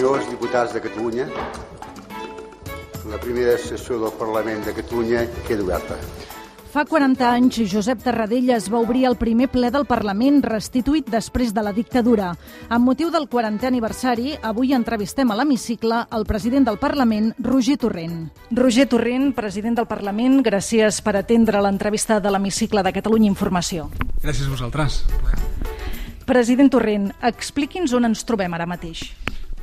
senyors diputats de Catalunya, la primera sessió del Parlament de Catalunya queda oberta. Fa 40 anys, Josep Tarradellas va obrir el primer ple del Parlament restituït després de la dictadura. Amb motiu del 40è aniversari, avui entrevistem a l'hemicicle el president del Parlament, Roger Torrent. Roger Torrent, president del Parlament, gràcies per atendre l'entrevista de l'hemicicle de Catalunya Informació. Gràcies a vosaltres. President Torrent, expliqui'ns on ens trobem ara mateix.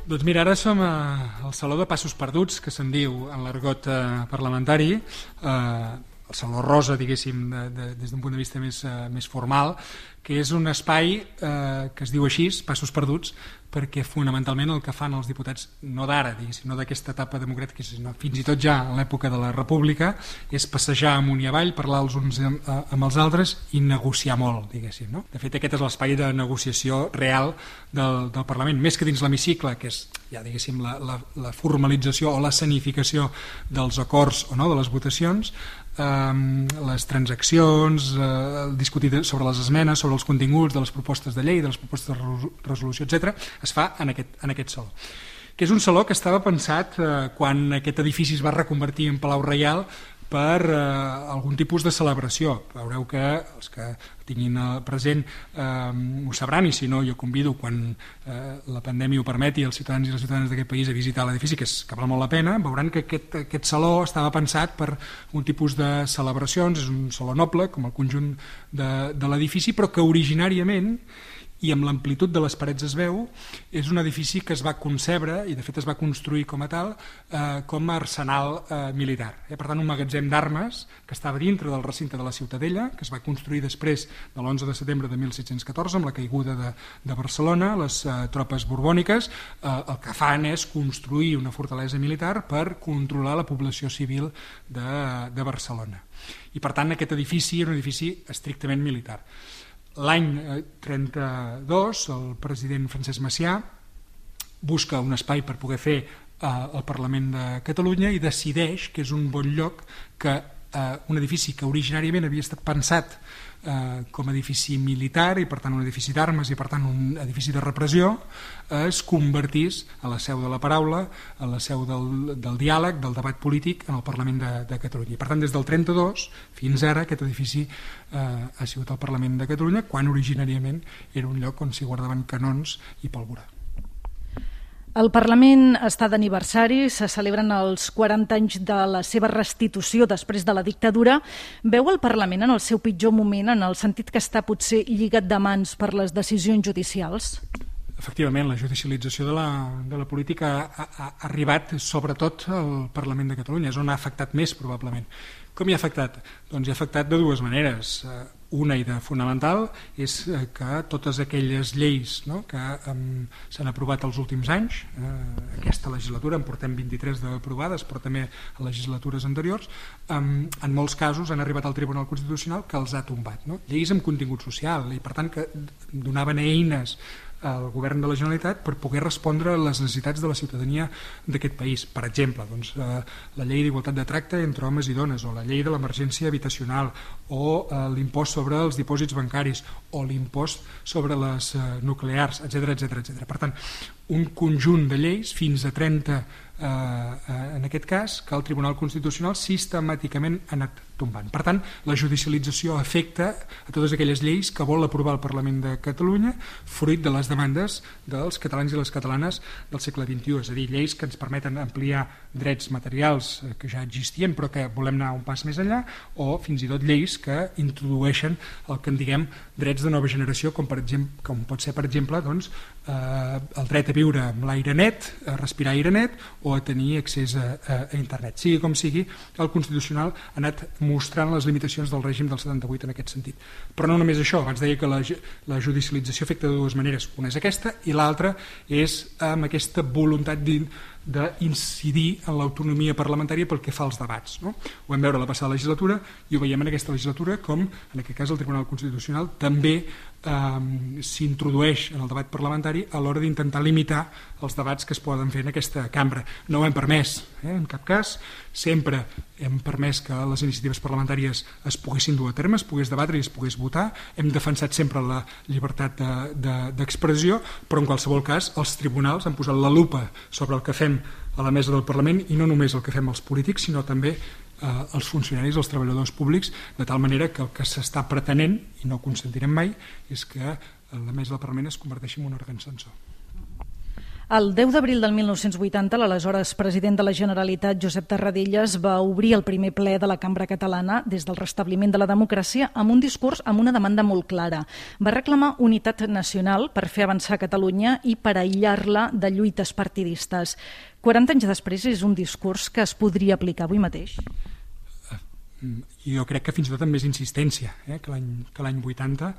Doncs mira, ara som al Saló de Passos Perduts, que se'n diu en l'argot eh, parlamentari, eh, el Saló Rosa, diguéssim, de, de, des d'un punt de vista més, eh, més formal, que és un espai eh, que es diu així, Passos Perduts, perquè fonamentalment el que fan els diputats, no d'ara, no d'aquesta etapa democràtica, sinó fins i tot ja en l'època de la República, és passejar amunt i avall, parlar els uns eh, amb els altres i negociar molt, diguéssim. No? De fet, aquest és l'espai de negociació real del, del Parlament, més que dins l'hemicicle, que és ja diguéssim la, la, la formalització o la sanificació dels acords o no de les votacions, eh, les transaccions, eh, discutir sobre les esmenes, sobre els continguts de les propostes de llei, de les propostes de resolució, etc es fa en aquest, en aquest saló. Que és un saló que estava pensat eh, quan aquest edifici es va reconvertir en Palau Reial per eh, algun tipus de celebració. Veureu que els que tinguin present eh, ho sabran i si no jo convido quan eh, la pandèmia ho permeti els ciutadans i les ciutadanes d'aquest país a visitar l'edifici que, és, que val molt la pena, veuran que aquest, aquest saló estava pensat per un tipus de celebracions, és un saló noble com el conjunt de, de l'edifici però que originàriament i amb l'amplitud de les parets es veu, és un edifici que es va concebre i de fet es va construir com a tal eh, com a arsenal eh, militar. Eh? Per tant, un magatzem d'armes que estava dintre del recinte de la Ciutadella, que es va construir després de l'11 de setembre de 1714 amb la caiguda de, de Barcelona, les eh, tropes borbòniques, eh, el que fan és construir una fortalesa militar per controlar la població civil de, de Barcelona. I per tant aquest edifici era un edifici estrictament militar. L'any 32 eh, el president Francesc Macià busca un espai per poder fer eh, el Parlament de Catalunya i decideix que és un bon lloc que eh, un edifici que originàriament havia estat pensat eh, com a edifici militar i per tant un edifici d'armes i per tant un edifici de repressió es convertís a la seu de la paraula, a la seu del, del diàleg, del debat polític en el Parlament de, de Catalunya. I per tant des del 32 fins ara aquest edifici eh, ha sigut el Parlament de Catalunya quan originàriament era un lloc on s'hi guardaven canons i pólvora. El Parlament està d'aniversari, se celebren els 40 anys de la seva restitució després de la dictadura. Veu el Parlament en el seu pitjor moment, en el sentit que està potser lligat de mans per les decisions judicials? Efectivament, la judicialització de la, de la política ha, ha, arribat sobretot al Parlament de Catalunya, és on ha afectat més probablement. Com hi ha afectat? Doncs hi ha afectat de dues maneres. Una i de fonamental és eh, que totes aquelles lleis no, que um, s'han aprovat els últims anys, eh, aquesta legislatura en portem 23 d'aprovades, però també a legislatures anteriors, um, en molts casos han arribat al Tribunal Constitucional que els ha tombat. No? Lleis amb contingut social i per tant que donaven eines al govern de la Generalitat per poder respondre a les necessitats de la ciutadania d'aquest país. Per exemple, doncs, eh, la llei d'igualtat de tracte entre homes i dones o la llei de l'emergència habitacional o eh, l'impost sobre els dipòsits bancaris o l'impost sobre les eh, nuclears, etc etc etc. Per tant, un conjunt de lleis, fins a 30 eh, eh, en aquest cas, que el Tribunal Constitucional sistemàticament ha anat tombant. Per tant, la judicialització afecta a totes aquelles lleis que vol aprovar el Parlament de Catalunya fruit de les demandes dels catalans i les catalanes del segle XXI, és a dir, lleis que ens permeten ampliar drets materials eh, que ja existien però que volem anar un pas més enllà o fins i tot lleis que introdueixen el que en diguem drets de nova generació com, per exemple, com pot ser per exemple doncs, eh, el dret a viure amb l'aire net, a respirar aire net a tenir accés a, a, a internet. Sigui com sigui, el Constitucional ha anat mostrant les limitacions del règim del 78 en aquest sentit. Però no només això, abans deia que la, la judicialització afecta de dues maneres. Una és aquesta i l'altra és amb aquesta voluntat d'incidir en l'autonomia parlamentària pel que fa als debats. No? Ho vam veure la passada legislatura i ho veiem en aquesta legislatura com, en aquest cas, el Tribunal Constitucional també eh, s'introdueix en el debat parlamentari a l'hora d'intentar limitar els debats que es poden fer en aquesta cambra. No ho hem permès, eh, en cap cas. Sempre hem permès que les iniciatives parlamentàries es poguessin dur a terme, es pogués debatre i es pogués votar. Hem defensat sempre la llibertat d'expressió, de, de, però en qualsevol cas els tribunals han posat la lupa sobre el que fem a la mesa del Parlament i no només el que fem els polítics, sinó també eh, els funcionaris, els treballadors públics, de tal manera que el que s'està pretenent, i no consentirem mai, és que la mesa del Parlament es converteixi en un òrgan censor. El 10 d'abril del 1980, l'aleshores president de la Generalitat, Josep Tarradellas, va obrir el primer ple de la cambra catalana des del restabliment de la democràcia amb un discurs amb una demanda molt clara. Va reclamar unitat nacional per fer avançar Catalunya i per aïllar-la de lluites partidistes. 40 anys després és un discurs que es podria aplicar avui mateix? Jo crec que fins i tot amb més insistència eh, que l'any 80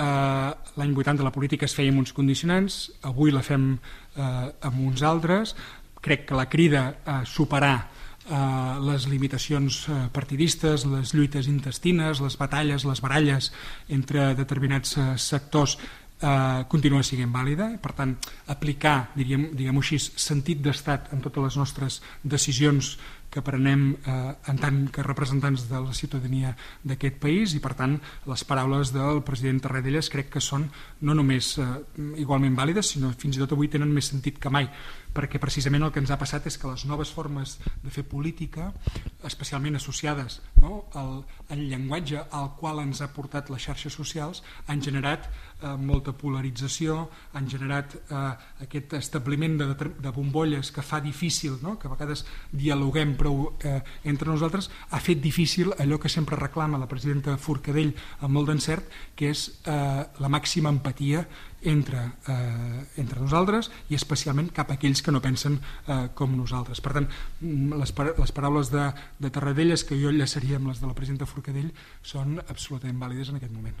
eh, l'any 80 la política es feia amb uns condicionants, avui la fem eh, amb uns altres, crec que la crida a superar eh, les limitacions eh, partidistes, les lluites intestines, les batalles, les baralles entre determinats eh, sectors eh, continua sent vàlida, per tant aplicar, diríem, diguem així, sentit d'estat en totes les nostres decisions que prenem eh, en tant que representants de la ciutadania d'aquest país i per tant les paraules del president Tarradellas crec que són no només eh, igualment vàlides sinó fins i tot avui tenen més sentit que mai perquè precisament el que ens ha passat és que les noves formes de fer política, especialment associades no, al, al llenguatge al qual ens ha portat les xarxes socials, han generat eh, molta polarització, han generat eh, aquest establiment de, de bombolles que fa difícil no, que a vegades dialoguem prou eh, entre nosaltres, ha fet difícil allò que sempre reclama la presidenta Forcadell amb molt d'encert, que és eh, la màxima empatia entre, eh, entre nosaltres i especialment cap a aquells que no pensen eh, com nosaltres. Per tant, mm, les, les paraules de, de Tarradellas que jo llaçaria amb les de la presidenta Forcadell són absolutament vàlides en aquest moment.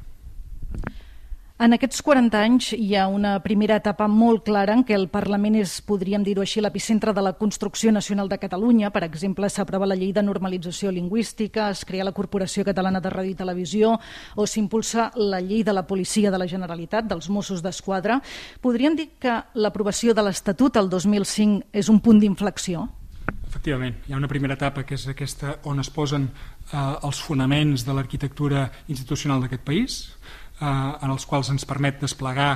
En aquests 40 anys hi ha una primera etapa molt clara en què el Parlament és, podríem dir-ho així, l'epicentre de la construcció nacional de Catalunya. Per exemple, s'aprova la llei de normalització lingüística, es crea la Corporació Catalana de Ràdio i Televisió o s'impulsa la llei de la Policia de la Generalitat, dels Mossos d'Esquadra. Podríem dir que l'aprovació de l'Estatut el 2005 és un punt d'inflexió? Efectivament, hi ha una primera etapa que és aquesta on es posen eh, els fonaments de l'arquitectura institucional d'aquest país, eh, en els quals ens permet desplegar,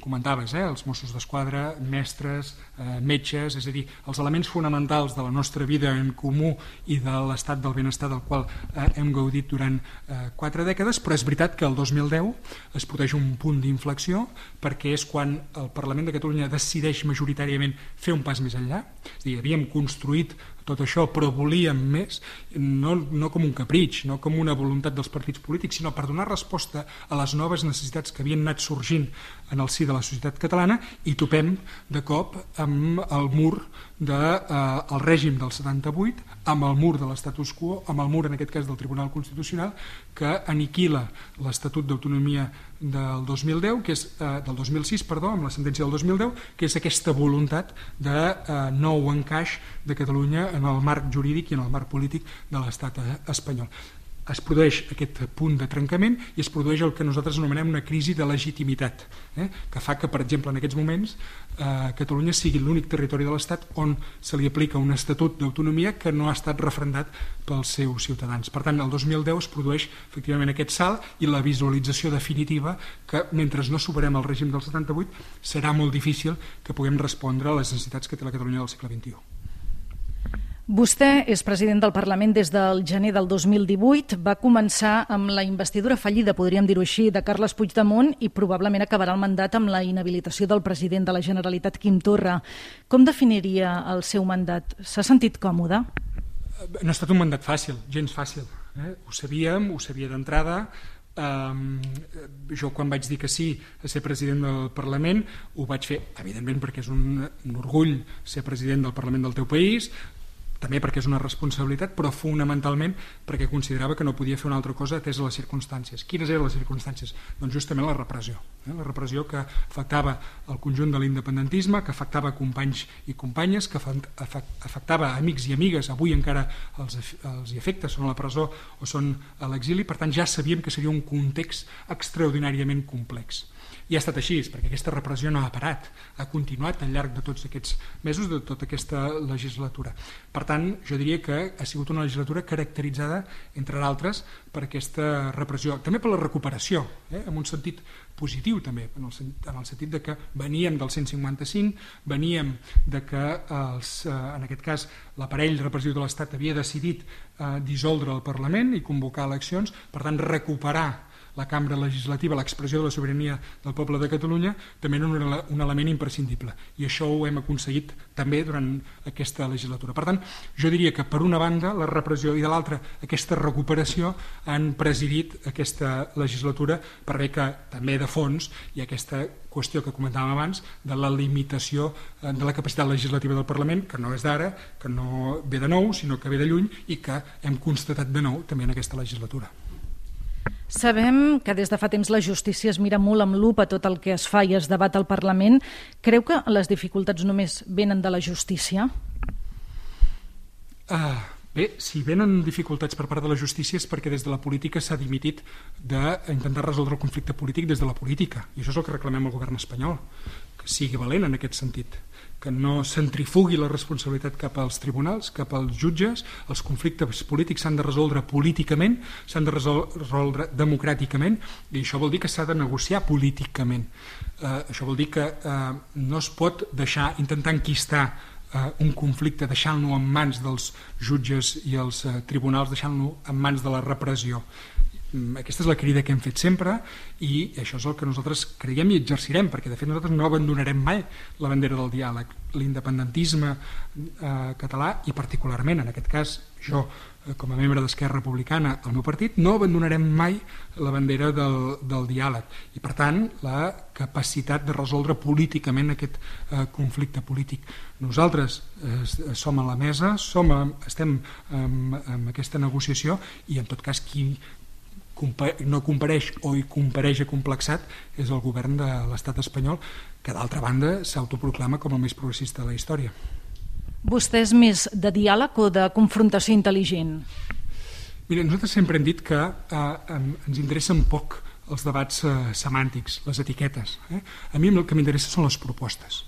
comentaves, eh, els Mossos d'Esquadra, mestres, eh, metges, és a dir, els elements fonamentals de la nostra vida en comú i de l'estat del benestar del qual eh, hem gaudit durant eh, quatre dècades, però és veritat que el 2010 es produeix un punt d'inflexió perquè és quan el Parlament de Catalunya decideix majoritàriament fer un pas més enllà, és a dir, havíem construït tot això, però volíem més, no, no com un capritx, no com una voluntat dels partits polítics, sinó per donar resposta a les noves necessitats que havien anat sorgint en el si de la societat catalana i topem de cop amb el mur del de, eh, règim del 78, amb el mur de l'estatus quo, amb el mur en aquest cas del Tribunal Constitucional que aniquila l'Estatut d'Autonomia del 2010, que és eh, del 2006, perdó, amb la sentència del 2010, que és aquesta voluntat de eh, nou encaix de Catalunya en el marc jurídic i en el marc polític de l'estat espanyol es produeix aquest punt de trencament i es produeix el que nosaltres anomenem una crisi de legitimitat, eh? que fa que, per exemple, en aquests moments eh, Catalunya sigui l'únic territori de l'Estat on se li aplica un estatut d'autonomia que no ha estat refrendat pels seus ciutadans. Per tant, el 2010 es produeix efectivament aquest salt i la visualització definitiva que mentre no superem el règim del 78 serà molt difícil que puguem respondre a les necessitats que té la Catalunya del segle XXI. Vostè és president del Parlament des del gener del 2018. Va començar amb la investidura fallida, podríem dir-ho així, de Carles Puigdemont i probablement acabarà el mandat amb la inhabilitació del president de la Generalitat, Quim Torra. Com definiria el seu mandat? S'ha sentit còmode? No ha estat un mandat fàcil, gens fàcil. Eh? Ho sabíem, ho sabia d'entrada, Um, jo quan vaig dir que sí a ser president del Parlament ho vaig fer evidentment perquè és un, un orgull ser president del Parlament del teu país també perquè és una responsabilitat, però fonamentalment perquè considerava que no podia fer una altra cosa atès a les circumstàncies. Quines eren les circumstàncies? Doncs justament la repressió. Eh? La repressió que afectava el conjunt de l'independentisme, que afectava companys i companyes, que afectava amics i amigues, avui encara els, els efectes són a la presó o són a l'exili, per tant ja sabíem que seria un context extraordinàriament complex. I ha estat així, perquè aquesta repressió no ha parat, ha continuat al llarg de tots aquests mesos, de tota aquesta legislatura. Per tant, jo diria que ha sigut una legislatura caracteritzada, entre d'altres, per aquesta repressió, també per la recuperació, eh? en un sentit positiu també, en el, en el sentit de que veníem del 155, veníem de que els, eh, en aquest cas l'aparell repressiu de l'Estat havia decidit eh, dissoldre el Parlament i convocar eleccions, per tant recuperar la cambra legislativa, l'expressió de la sobirania del poble de Catalunya, també era un, un element imprescindible. I això ho hem aconseguit també durant aquesta legislatura. Per tant, jo diria que per una banda la repressió i de l'altra aquesta recuperació han presidit aquesta legislatura per bé que també de fons ha aquesta qüestió que comentàvem abans de la limitació eh, de la capacitat legislativa del Parlament, que no és d'ara, que no ve de nou, sinó que ve de lluny i que hem constatat de nou també en aquesta legislatura. Sabem que des de fa temps la justícia es mira molt amb lupa tot el que es fa i es debat al Parlament. Creu que les dificultats només venen de la justícia? Uh, bé, si venen dificultats per part de la justícia és perquè des de la política s'ha dimitit d'intentar resoldre el conflicte polític des de la política. I això és el que reclamem al govern espanyol, que sigui valent en aquest sentit que no centrifugui la responsabilitat cap als tribunals, cap als jutges, els conflictes polítics s'han de resoldre políticament, s'han de resoldre democràticament, i això vol dir que s'ha de negociar políticament. Eh, això vol dir que eh, no es pot deixar, intentar enquistar eh, un conflicte deixant-lo en mans dels jutges i els eh, tribunals, deixant-lo en mans de la repressió. Mm, aquesta és la crida que hem fet sempre i això és el que nosaltres creiem i exercirem perquè de fet nosaltres no abandonarem mai la bandera del diàleg l'independentisme eh, català i particularment en aquest cas jo com a membre d'Esquerra Republicana al meu partit no abandonarem mai la bandera del, del diàleg i per tant la capacitat de resoldre políticament aquest eh, conflicte polític nosaltres eh, som a la mesa som a, estem en, en aquesta negociació i en tot cas qui no compareix o hi compareix complexat és el govern de l'estat espanyol que d'altra banda s'autoproclama com el més progressista de la història. Vostè és més de diàleg o de confrontació intel·ligent? Mira, nosaltres sempre hem dit que eh, ens interessen poc els debats eh, semàntics, les etiquetes. Eh? A mi el que m'interessa són les propostes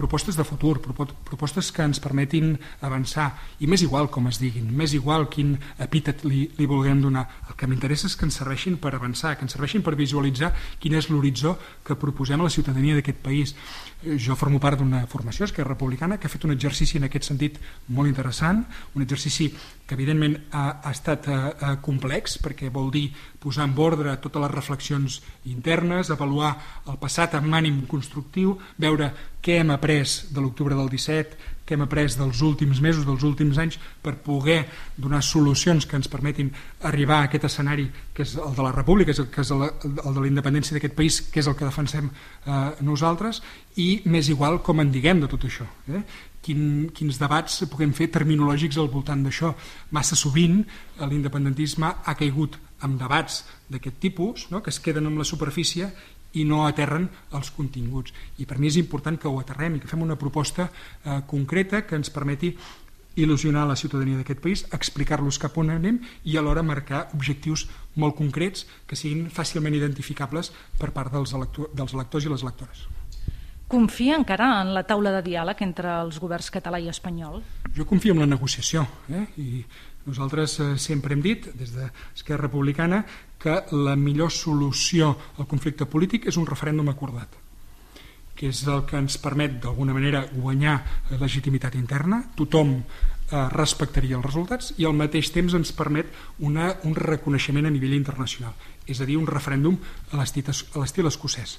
propostes de futur, propostes que ens permetin avançar, i més igual com es diguin, més igual quin epítet li, li vulguem donar. El que m'interessa és que ens serveixin per avançar, que ens serveixin per visualitzar quin és l'horitzó que proposem a la ciutadania d'aquest país. Jo formo part d'una formació, Esquerra Republicana, que ha fet un exercici en aquest sentit molt interessant, un exercici que evidentment ha, ha estat eh, eh, complex, perquè vol dir posar en ordre totes les reflexions internes, avaluar el passat amb ànim constructiu, veure què hem après de l'octubre del 17, què hem après dels últims mesos, dels últims anys, per poder donar solucions que ens permetin arribar a aquest escenari que és el de la república, que és el, el de la independència d'aquest país, que és el que defensem eh, nosaltres, i més igual com en diguem de tot això. Eh? Quin, quins debats puguem fer terminològics al voltant d'això. Massa sovint l'independentisme ha caigut amb debats d'aquest tipus, no? que es queden amb la superfície i no aterren els continguts. I per mi és important que ho aterrem i que fem una proposta eh, concreta que ens permeti il·lusionar la ciutadania d'aquest país, explicar-los cap on anem i alhora marcar objectius molt concrets que siguin fàcilment identificables per part dels, electors, dels electors i les electores. Confia encara en la taula de diàleg entre els governs català i espanyol? Jo confio en la negociació eh? i nosaltres eh, sempre hem dit, des d'Esquerra Republicana, que la millor solució al conflicte polític és un referèndum acordat que és el que ens permet d'alguna manera guanyar legitimitat interna, tothom eh, respectaria els resultats i al mateix temps ens permet una, un reconeixement a nivell internacional, és a dir, un referèndum a l'estil escocès.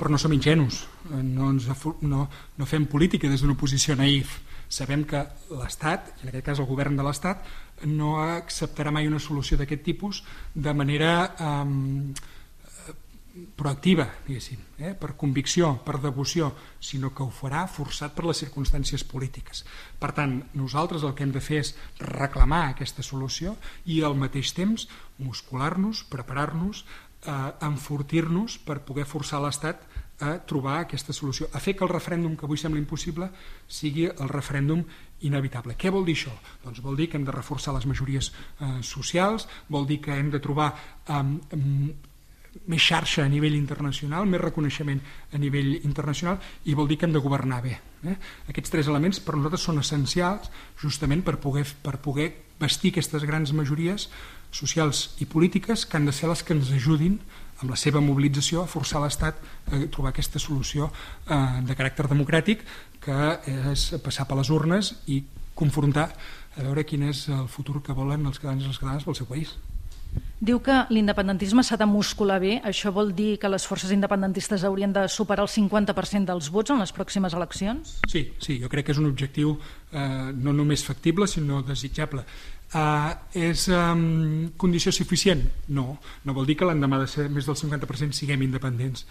Però no som ingenus, eh, no, ens, no, no fem política des d'una posició naïf, sabem que l'Estat, en aquest cas el govern de l'Estat, no acceptarà mai una solució d'aquest tipus de manera eh, proactiva, diguéssim, eh? per convicció, per devoció, sinó que ho farà forçat per les circumstàncies polítiques. Per tant, nosaltres el que hem de fer és reclamar aquesta solució i al mateix temps muscular-nos, preparar-nos, eh, enfortir-nos per poder forçar l'Estat a trobar aquesta solució, a fer que el referèndum que avui sembla impossible sigui el referèndum inevitable. Què vol dir això? Doncs vol dir que hem de reforçar les majories eh, socials, vol dir que hem de trobar eh, més xarxa a nivell internacional, més reconeixement a nivell internacional i vol dir que hem de governar bé. Eh? Aquests tres elements per nosaltres són essencials justament per poder, per poder vestir aquestes grans majories socials i polítiques que han de ser les que ens ajudin amb la seva mobilització a forçar l'Estat a trobar aquesta solució eh, de caràcter democràtic que és passar per les urnes i confrontar a veure quin és el futur que volen els catalans i les catalanes pel seu país. Diu que l'independentisme s'ha de muscular bé. Això vol dir que les forces independentistes haurien de superar el 50% dels vots en les pròximes eleccions? Sí, sí jo crec que és un objectiu eh, no només factible, sinó desitjable. Uh, és um, condició suficient? No, no vol dir que l'endemà de ser més del 50% siguem independents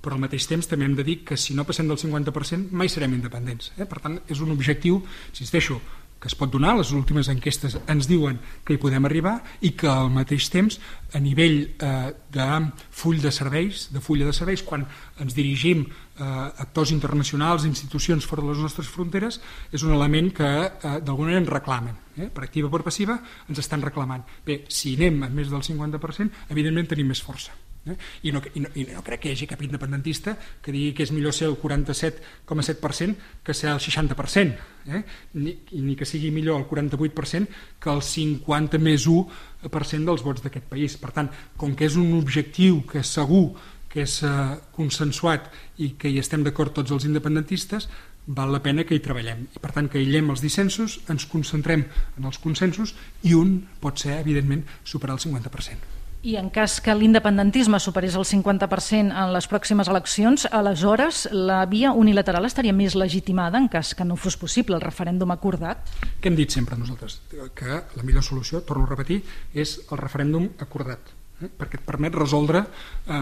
però al mateix temps també hem de dir que si no passem del 50% mai serem independents. Eh? Per tant, és un objectiu, insisteixo, que es pot donar, les últimes enquestes ens diuen que hi podem arribar i que al mateix temps a nivell eh, de full de serveis, de fulla de serveis, quan ens dirigim eh, a actors internacionals, institucions fora de les nostres fronteres, és un element que eh, d'alguna manera ens reclamen. Eh? Per activa o per passiva ens estan reclamant. Bé, si anem a més del 50%, evidentment tenim més força. Eh? I, no, i, no, I no crec que hi hagi cap independentista que digui que és millor ser el 47,7% que ser el 60%, eh? ni, ni que sigui millor el 48% que el 50 més 1% dels vots d'aquest país. Per tant, com que és un objectiu que segur, que és eh, consensuat i que hi estem d'acord tots els independentistes, val la pena que hi treballem. I per tant, que aïllem els dissensos, ens concentrem en els consensos i un pot ser, evidentment, superar el 50%. I en cas que l'independentisme superés el 50% en les pròximes eleccions, aleshores la via unilateral estaria més legitimada en cas que no fos possible el referèndum acordat? Què hem dit sempre nosaltres? Que la millor solució, torno a repetir, és el referèndum acordat eh? perquè et permet resoldre eh,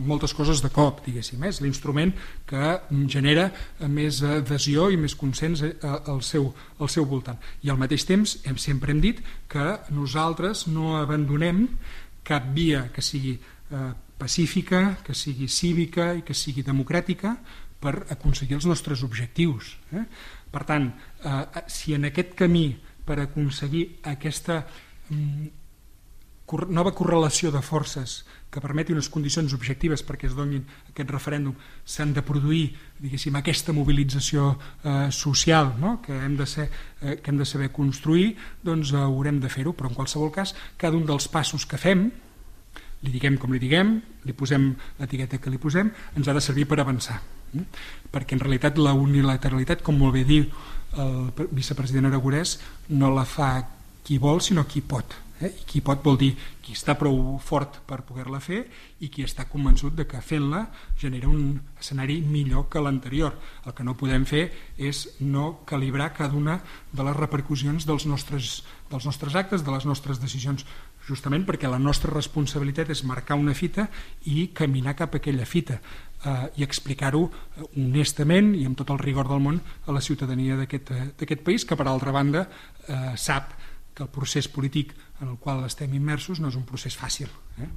moltes coses de cop, diguéssim. És l'instrument que genera més adhesió i més consens eh, al, seu, al seu voltant. I al mateix temps hem, sempre hem dit que nosaltres no abandonem cap via que sigui eh, pacífica, que sigui cívica i que sigui democràtica per aconseguir els nostres objectius. Eh? Per tant, eh, si en aquest camí per aconseguir aquesta mm, nova correlació de forces que permeti unes condicions objectives perquè es donin aquest referèndum s'han de produir diguéssim, aquesta mobilització eh, social no? que, hem de ser, eh, que hem de saber construir doncs eh, haurem de fer-ho però en qualsevol cas cada un dels passos que fem li diguem com li diguem, li posem l'etiqueta que li posem, ens ha de servir per avançar. Mm? Perquè en realitat la unilateralitat, com molt bé diu el vicepresident Aragonès, no la fa qui vol, sinó qui pot. Eh? I qui pot vol dir qui està prou fort per poder-la fer i qui està convençut de que fent-la genera un escenari millor que l'anterior. El que no podem fer és no calibrar cada una de les repercussions dels nostres, dels nostres actes, de les nostres decisions justament perquè la nostra responsabilitat és marcar una fita i caminar cap a aquella fita eh, i explicar-ho eh, honestament i amb tot el rigor del món a la ciutadania d'aquest eh, país que per altra banda eh, sap que el procés polític en el qual estem immersos no és un procés fàcil. Eh?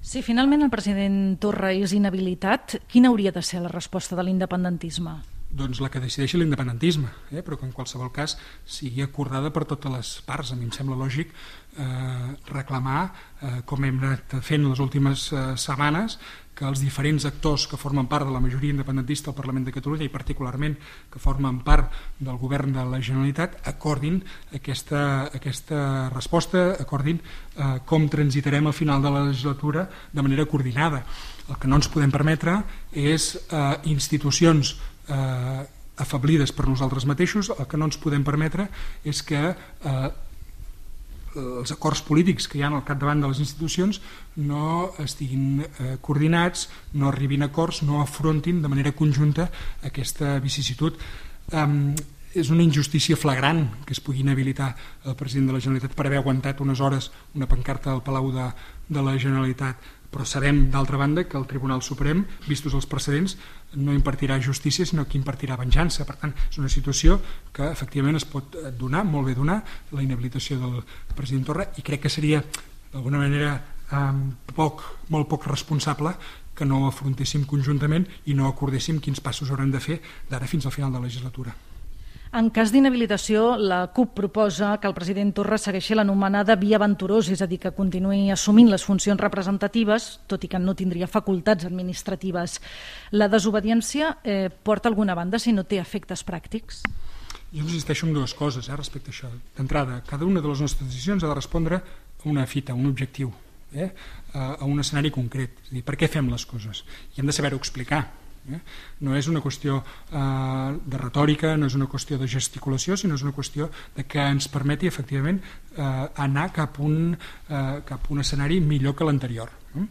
Si finalment el president Torra és inhabilitat, quina hauria de ser la resposta de l'independentisme? Doncs la que decideixi l'independentisme, eh? però que en qualsevol cas sigui acordada per totes les parts. A mi em sembla lògic eh, reclamar, eh, com hem anat fent les últimes eh, setmanes, que els diferents actors que formen part de la majoria independentista al Parlament de Catalunya i particularment que formen part del govern de la Generalitat acordin aquesta, aquesta resposta, acordin eh, com transitarem al final de la legislatura de manera coordinada. El que no ens podem permetre és eh, institucions eh, afablides per nosaltres mateixos, el que no ens podem permetre és que eh, els acords polítics que hi ha al capdavant de les institucions no estiguin eh, coordinats, no arribin a acords, no afrontin de manera conjunta aquesta vicisitud. Um, és una injustícia flagrant que es pugui inhabilitar el president de la Generalitat per haver aguantat unes hores una pancarta al Palau de, de la Generalitat però sabem d'altra banda que el Tribunal Suprem, vistos els precedents, no impartirà justícia sinó que impartirà venjança. Per tant, és una situació que efectivament es pot donar, molt bé donar, la inhabilitació del president Torra i crec que seria d'alguna manera eh, poc, molt poc responsable que no afrontéssim conjuntament i no acordéssim quins passos haurem de fer d'ara fins al final de la legislatura. En cas d'inhabilitació, la CUP proposa que el president Torra segueixi l'anomenada via venturós, és a dir, que continuï assumint les funcions representatives, tot i que no tindria facultats administratives. La desobediència eh, porta alguna banda si no té efectes pràctics? Jo insisteixo en dues coses eh, respecte a això. D'entrada, cada una de les nostres decisions ha de respondre a una fita, a un objectiu eh, a un escenari concret. És a dir, per què fem les coses? I hem de saber-ho explicar. Eh? No és una qüestió eh, de retòrica, no és una qüestió de gesticulació, sinó és una qüestió de que ens permeti efectivament eh, anar cap un, eh, cap un escenari millor que l'anterior. Eh?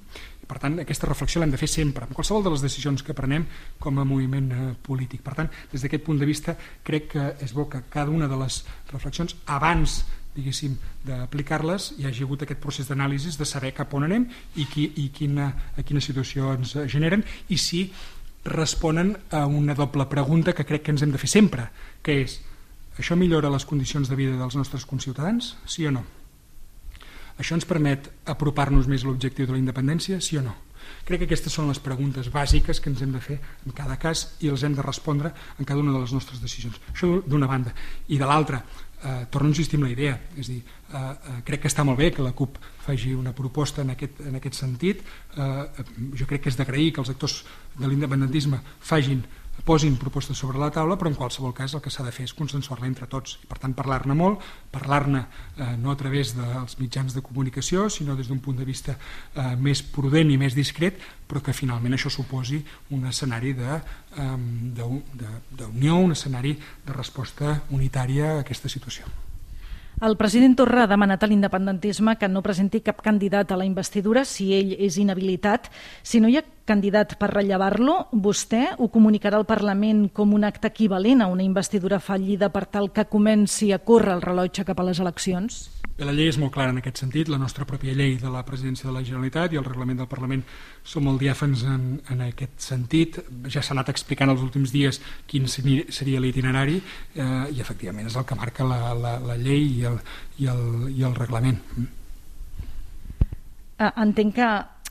Per tant, aquesta reflexió l'hem de fer sempre, amb qualsevol de les decisions que prenem com a moviment eh, polític. Per tant, des d'aquest punt de vista, crec que és bo que cada una de les reflexions, abans diguéssim, d'aplicar-les hi hagi hagut aquest procés d'anàlisi de saber cap on anem i, qui, i quina, a quina situació ens generen i si responen a una doble pregunta que crec que ens hem de fer sempre, que és això millora les condicions de vida dels nostres conciutadans, sí o no? Això ens permet apropar-nos més a l'objectiu de la independència, sí o no? Crec que aquestes són les preguntes bàsiques que ens hem de fer en cada cas i els hem de respondre en cada una de les nostres decisions. Això d'una banda. I de l'altra, eh, torno a insistir en la idea, és dir, eh, eh, crec que està molt bé que la CUP faci una proposta en aquest, en aquest sentit, eh, jo crec que és d'agrair que els actors de l'independentisme fagin posin propostes sobre la taula, però en qualsevol cas el que s'ha de fer és consensuar-la entre tots. I, per tant, parlar-ne molt, parlar-ne eh, no a través dels mitjans de comunicació, sinó des d'un punt de vista eh, més prudent i més discret, però que finalment això suposi un escenari d'unió, un escenari de resposta unitària a aquesta situació. El president Torra ha demanat a l'independentisme que no presenti cap candidat a la investidura si ell és inhabilitat. Si no hi ha candidat per rellevar-lo, vostè ho comunicarà al Parlament com un acte equivalent a una investidura fallida per tal que comenci a córrer el rellotge cap a les eleccions? Bé, la llei és molt clara en aquest sentit, la nostra pròpia llei de la presidència de la Generalitat i el reglament del Parlament som molt diàfans en, en aquest sentit. Ja s'ha anat explicant els últims dies quin seria l'itinerari eh, i efectivament és el que marca la, la, la llei i el, i el, i el reglament. Eh, entenc que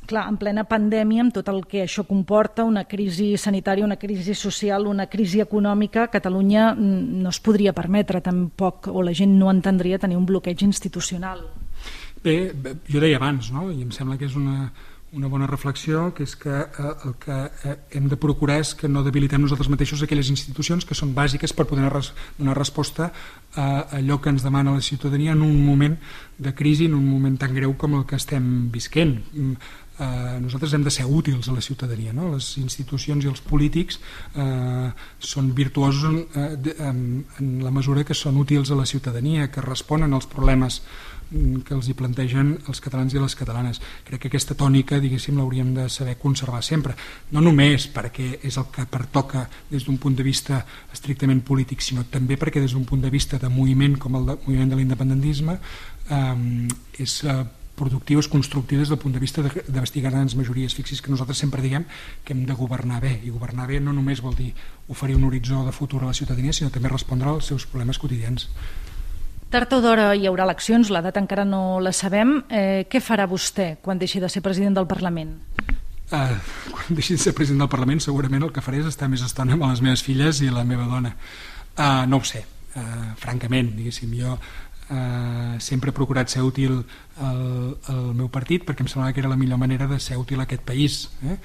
clar, en plena pandèmia, amb tot el que això comporta, una crisi sanitària, una crisi social, una crisi econòmica, Catalunya no es podria permetre tampoc, o la gent no entendria tenir un bloqueig institucional. Bé, jo deia abans, no? i em sembla que és una, una bona reflexió, que és que eh, el que eh, hem de procurar és que no debilitem nosaltres mateixos aquelles institucions que són bàsiques per poder donar resposta a allò que ens demana la ciutadania en un moment de crisi, en un moment tan greu com el que estem visquent eh, nosaltres hem de ser útils a la ciutadania. No? Les institucions i els polítics eh, són virtuosos en, eh, en, en la mesura que són útils a la ciutadania, que responen als problemes mm, que els hi plantegen els catalans i les catalanes. Crec que aquesta tònica, diguéssim, l'hauríem de saber conservar sempre. No només perquè és el que pertoca des d'un punt de vista estrictament polític, sinó també perquè des d'un punt de vista de moviment com el de, moviment de l'independentisme eh, és eh, productives, constructives des del punt de vista d'investigar grans majories. Fixis que nosaltres sempre diguem que hem de governar bé, i governar bé no només vol dir oferir un horitzó de futur a la ciutadania, sinó també respondre als seus problemes quotidians. Tard o d'hora hi haurà eleccions, la data encara no la sabem. Eh, què farà vostè quan deixi de ser president del Parlament? Uh, quan deixi de ser president del Parlament segurament el que faré és estar més estona amb les meves filles i la meva dona. Uh, no ho sé, uh, francament, diguéssim, jo eh, sempre he procurat ser útil al, al meu partit perquè em semblava que era la millor manera de ser útil a aquest país eh?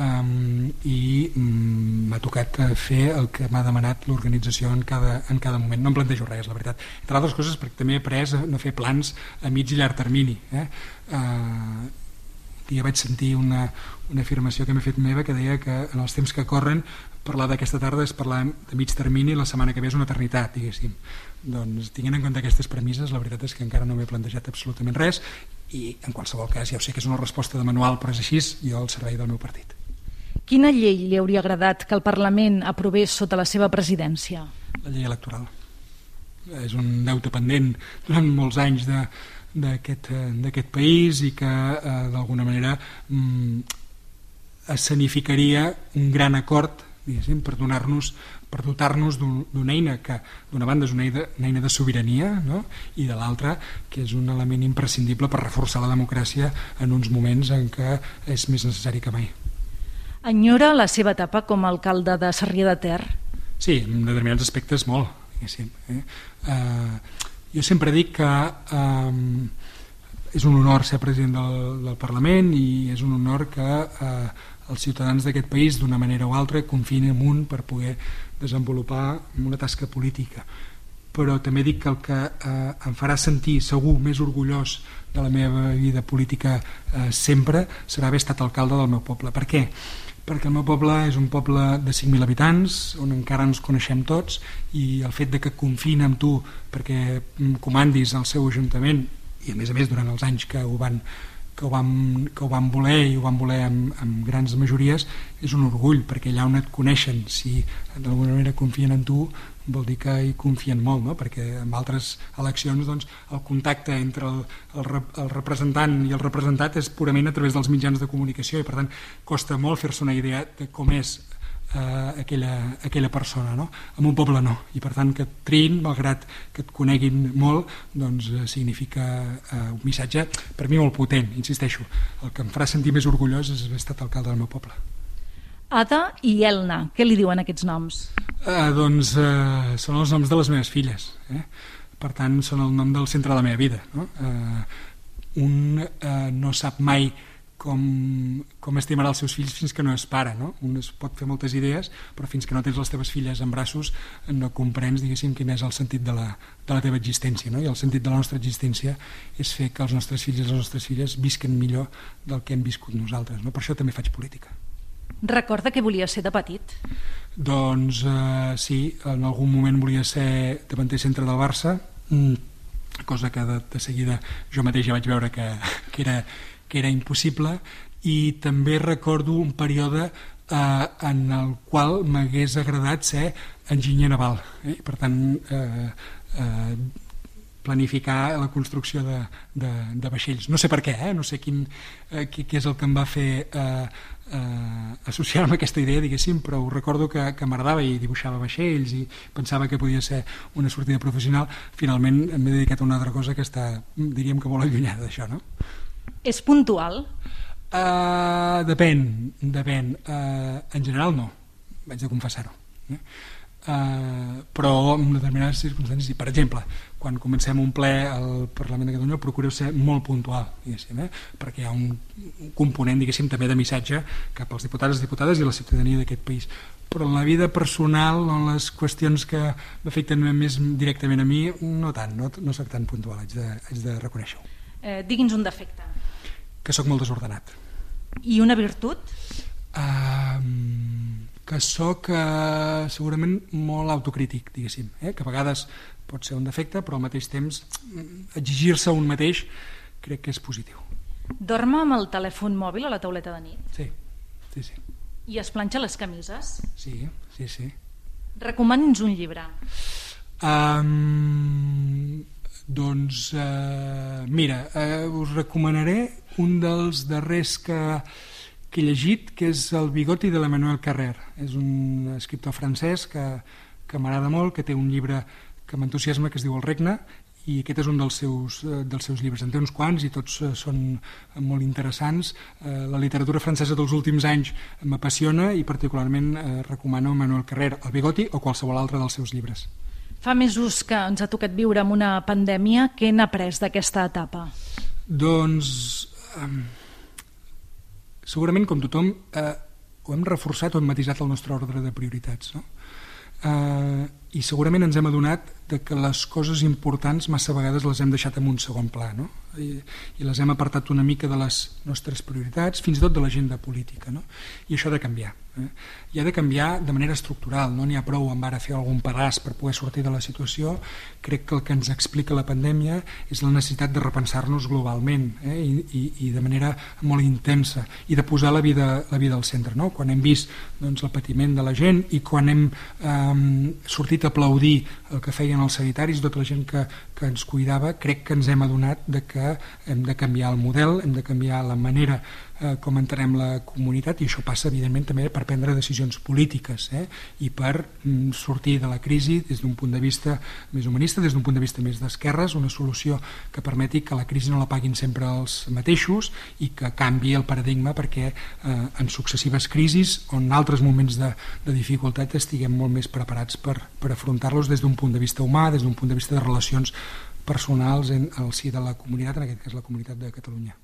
um, i um, m'ha tocat eh, fer el que m'ha demanat l'organització en, cada, en cada moment no em plantejo res, la veritat entre altres coses perquè també he après a no fer plans a mig i llarg termini eh? Uh, dia vaig sentir una, una afirmació que m'he fet meva que deia que en els temps que corren parlar d'aquesta tarda és parlar de mig termini la setmana que ve és una eternitat diguéssim doncs tinguent en compte aquestes premisses la veritat és que encara no m'he plantejat absolutament res i en qualsevol cas ja ho sé que és una resposta de manual però és així jo al servei del meu partit Quina llei li hauria agradat que el Parlament aprovés sota la seva presidència? La la llei electoral. És un deute pendent durant molts anys d'aquest país i que eh, d'alguna manera mm, escenificaria un gran acord per donar-nos per dotar-nos d'una eina que d'una banda és una eina, una eina de sobirania no? i de l'altra que és un element imprescindible per reforçar la democràcia en uns moments en què és més necessari que mai. Enyora la seva etapa com a alcalde de Sarrià de Ter? Sí, en determinats aspectes molt. Eh? Uh, jo sempre dic que uh, és un honor ser president del, del Parlament i és un honor que uh, els ciutadans d'aquest país d'una manera o altra confien en un per poder desenvolupar una tasca política però també dic que el que eh, em farà sentir segur més orgullós de la meva vida política eh, sempre serà haver estat alcalde del meu poble. Per què? Perquè el meu poble és un poble de 5.000 habitants on encara ens coneixem tots i el fet de que confin en tu perquè comandis el seu ajuntament i a més a més durant els anys que ho van que ho vam, que ho vam voler i ho vam voler amb, amb grans majories és un orgull perquè allà on et coneixen si d'alguna manera confien en tu vol dir que hi confien molt no? perquè en altres eleccions doncs, el contacte entre el, el, el representant i el representat és purament a través dels mitjans de comunicació i per tant costa molt fer-se una idea de com és eh, aquella, aquella persona no? en un poble no, i per tant que et triïn malgrat que et coneguin molt doncs eh, significa eh, un missatge per mi molt potent, insisteixo el que em farà sentir més orgullós és haver estat alcalde del meu poble Ada i Elna, què li diuen aquests noms? Eh, doncs eh, són els noms de les meves filles eh? per tant són el nom del centre de la meva vida no? eh, un eh, no sap mai com, com estimarà els seus fills fins que no és pare no? un es pot fer moltes idees però fins que no tens les teves filles en braços no comprens diguéssim quin és el sentit de la, de la teva existència no? i el sentit de la nostra existència és fer que els nostres fills i les nostres filles visquen millor del que hem viscut nosaltres no? per això també faig política Recorda que volia ser de petit? Doncs eh, sí, en algun moment volia ser davanter centre del Barça mm, cosa que de, de seguida jo mateix ja vaig veure que, que era que era impossible i també recordo un període eh, en el qual m'hagués agradat ser enginyer naval eh? per tant eh, eh, planificar la construcció de, de, de vaixells no sé per què, eh? no sé quin, eh, què, què és el que em va fer eh, eh, associar-me a aquesta idea diguéssim, però ho recordo que, que m'agradava i dibuixava vaixells i pensava que podia ser una sortida professional finalment m'he dedicat a una altra cosa que està diríem que molt allunyada d'això no? És puntual? Uh, depèn, depèn. Uh, en general no, vaig de confessar-ho. Eh? Uh, però en determinades circumstàncies, per exemple, quan comencem un ple al Parlament de Catalunya procureu ser molt puntual, eh? perquè hi ha un component, diguéssim, també de missatge cap als diputats, diputades i la ciutadania d'aquest país. Però en la vida personal, en les qüestions que m'afecten més directament a mi, no tant, no, no soc tan puntual, haig de, haig de reconèixer-ho. Eh, digui'ns un defecte que sóc molt desordenat. I una virtut? Uh, que sóc uh, segurament molt autocrític, diguéssim, eh? que a vegades pot ser un defecte, però al mateix temps exigir-se un mateix crec que és positiu. Dorma amb el telèfon mòbil a la tauleta de nit? Sí, sí, sí. I es planxa les camises? Sí, sí, sí. Recomani'ns un llibre. Um, doncs, uh, mira, uh, us recomanaré un dels darrers que, que he llegit, que és El bigoti de l'Emmanuel Carrer. És un escriptor francès que, que m'agrada molt, que té un llibre que m'entusiasma que es diu El regne i aquest és un dels seus, eh, dels seus llibres. En té uns quants i tots eh, són molt interessants. Eh, la literatura francesa dels últims anys m'apassiona i particularment recomano Manuel Carrer, El bigoti o qualsevol altre dels seus llibres. Fa mesos que ens ha tocat viure amb una pandèmia. Què n'ha après d'aquesta etapa? Doncs eh, segurament com tothom eh, ho hem reforçat o hem matisat el nostre ordre de prioritats no? eh, i segurament ens hem adonat de que les coses importants massa vegades les hem deixat en un segon pla no? I, i les hem apartat una mica de les nostres prioritats fins i tot de l'agenda política no? i això ha de canviar eh? i ha de canviar de manera estructural no n'hi ha prou amb ara fer algun pedaç per poder sortir de la situació crec que el que ens explica la pandèmia és la necessitat de repensar-nos globalment eh? I, i, i de manera molt intensa i de posar la vida, la vida al centre no? quan hem vist doncs, el patiment de la gent i quan hem eh, sortit sentit aplaudir el que feien els sanitaris, tota la gent que, que ens cuidava, crec que ens hem adonat de que hem de canviar el model, hem de canviar la manera eh, com entenem la comunitat i això passa evidentment també per prendre decisions polítiques eh, i per mm, sortir de la crisi des d'un punt de vista més humanista, des d'un punt de vista més d'esquerres, una solució que permeti que la crisi no la paguin sempre els mateixos i que canvi el paradigma perquè eh, en successives crisis o en altres moments de, de dificultat estiguem molt més preparats per, per afrontar-los des d'un punt de vista humà, des d'un punt de vista de relacions personals en el si de la comunitat, en aquest cas la comunitat de Catalunya.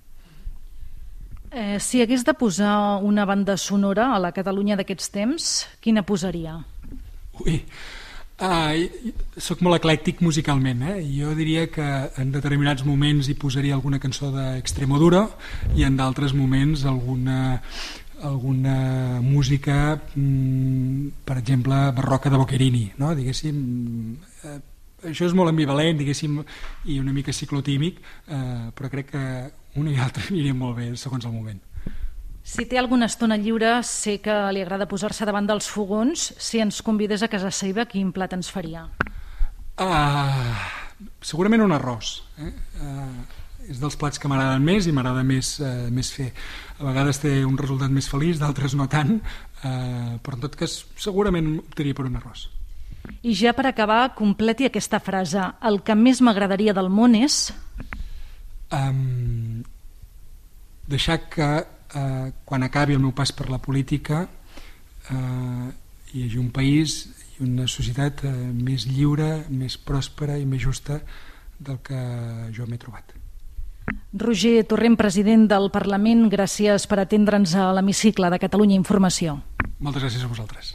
Eh, si hagués de posar una banda sonora a la Catalunya d'aquests temps, quina posaria? Ui, uh, soc molt eclèctic musicalment, eh? jo diria que en determinats moments hi posaria alguna cançó d'Extremoduro i en d'altres moments alguna alguna música mm, per exemple barroca de Boccherini no? diguéssim eh, això és molt ambivalent diguéssim i una mica ciclotímic eh, però crec que una i altra aniria molt bé segons el moment. Si té alguna estona lliure, sé que li agrada posar-se davant dels fogons. Si ens convidés a casa seva, quin plat ens faria? Uh, segurament un arròs. Eh? Uh, és dels plats que m'agraden més i m'agrada més, uh, més fer. A vegades té un resultat més feliç, d'altres no tant, uh, però en tot cas segurament optaria per un arròs. I ja per acabar, completi aquesta frase. El que més m'agradaria del món és um, deixar que uh, quan acabi el meu pas per la política uh, hi hagi un país i una societat uh, més lliure, més pròspera i més justa del que jo m'he trobat. Roger Torrent, president del Parlament, gràcies per atendre'ns a l'hemicicle de Catalunya Informació. Moltes gràcies a vosaltres.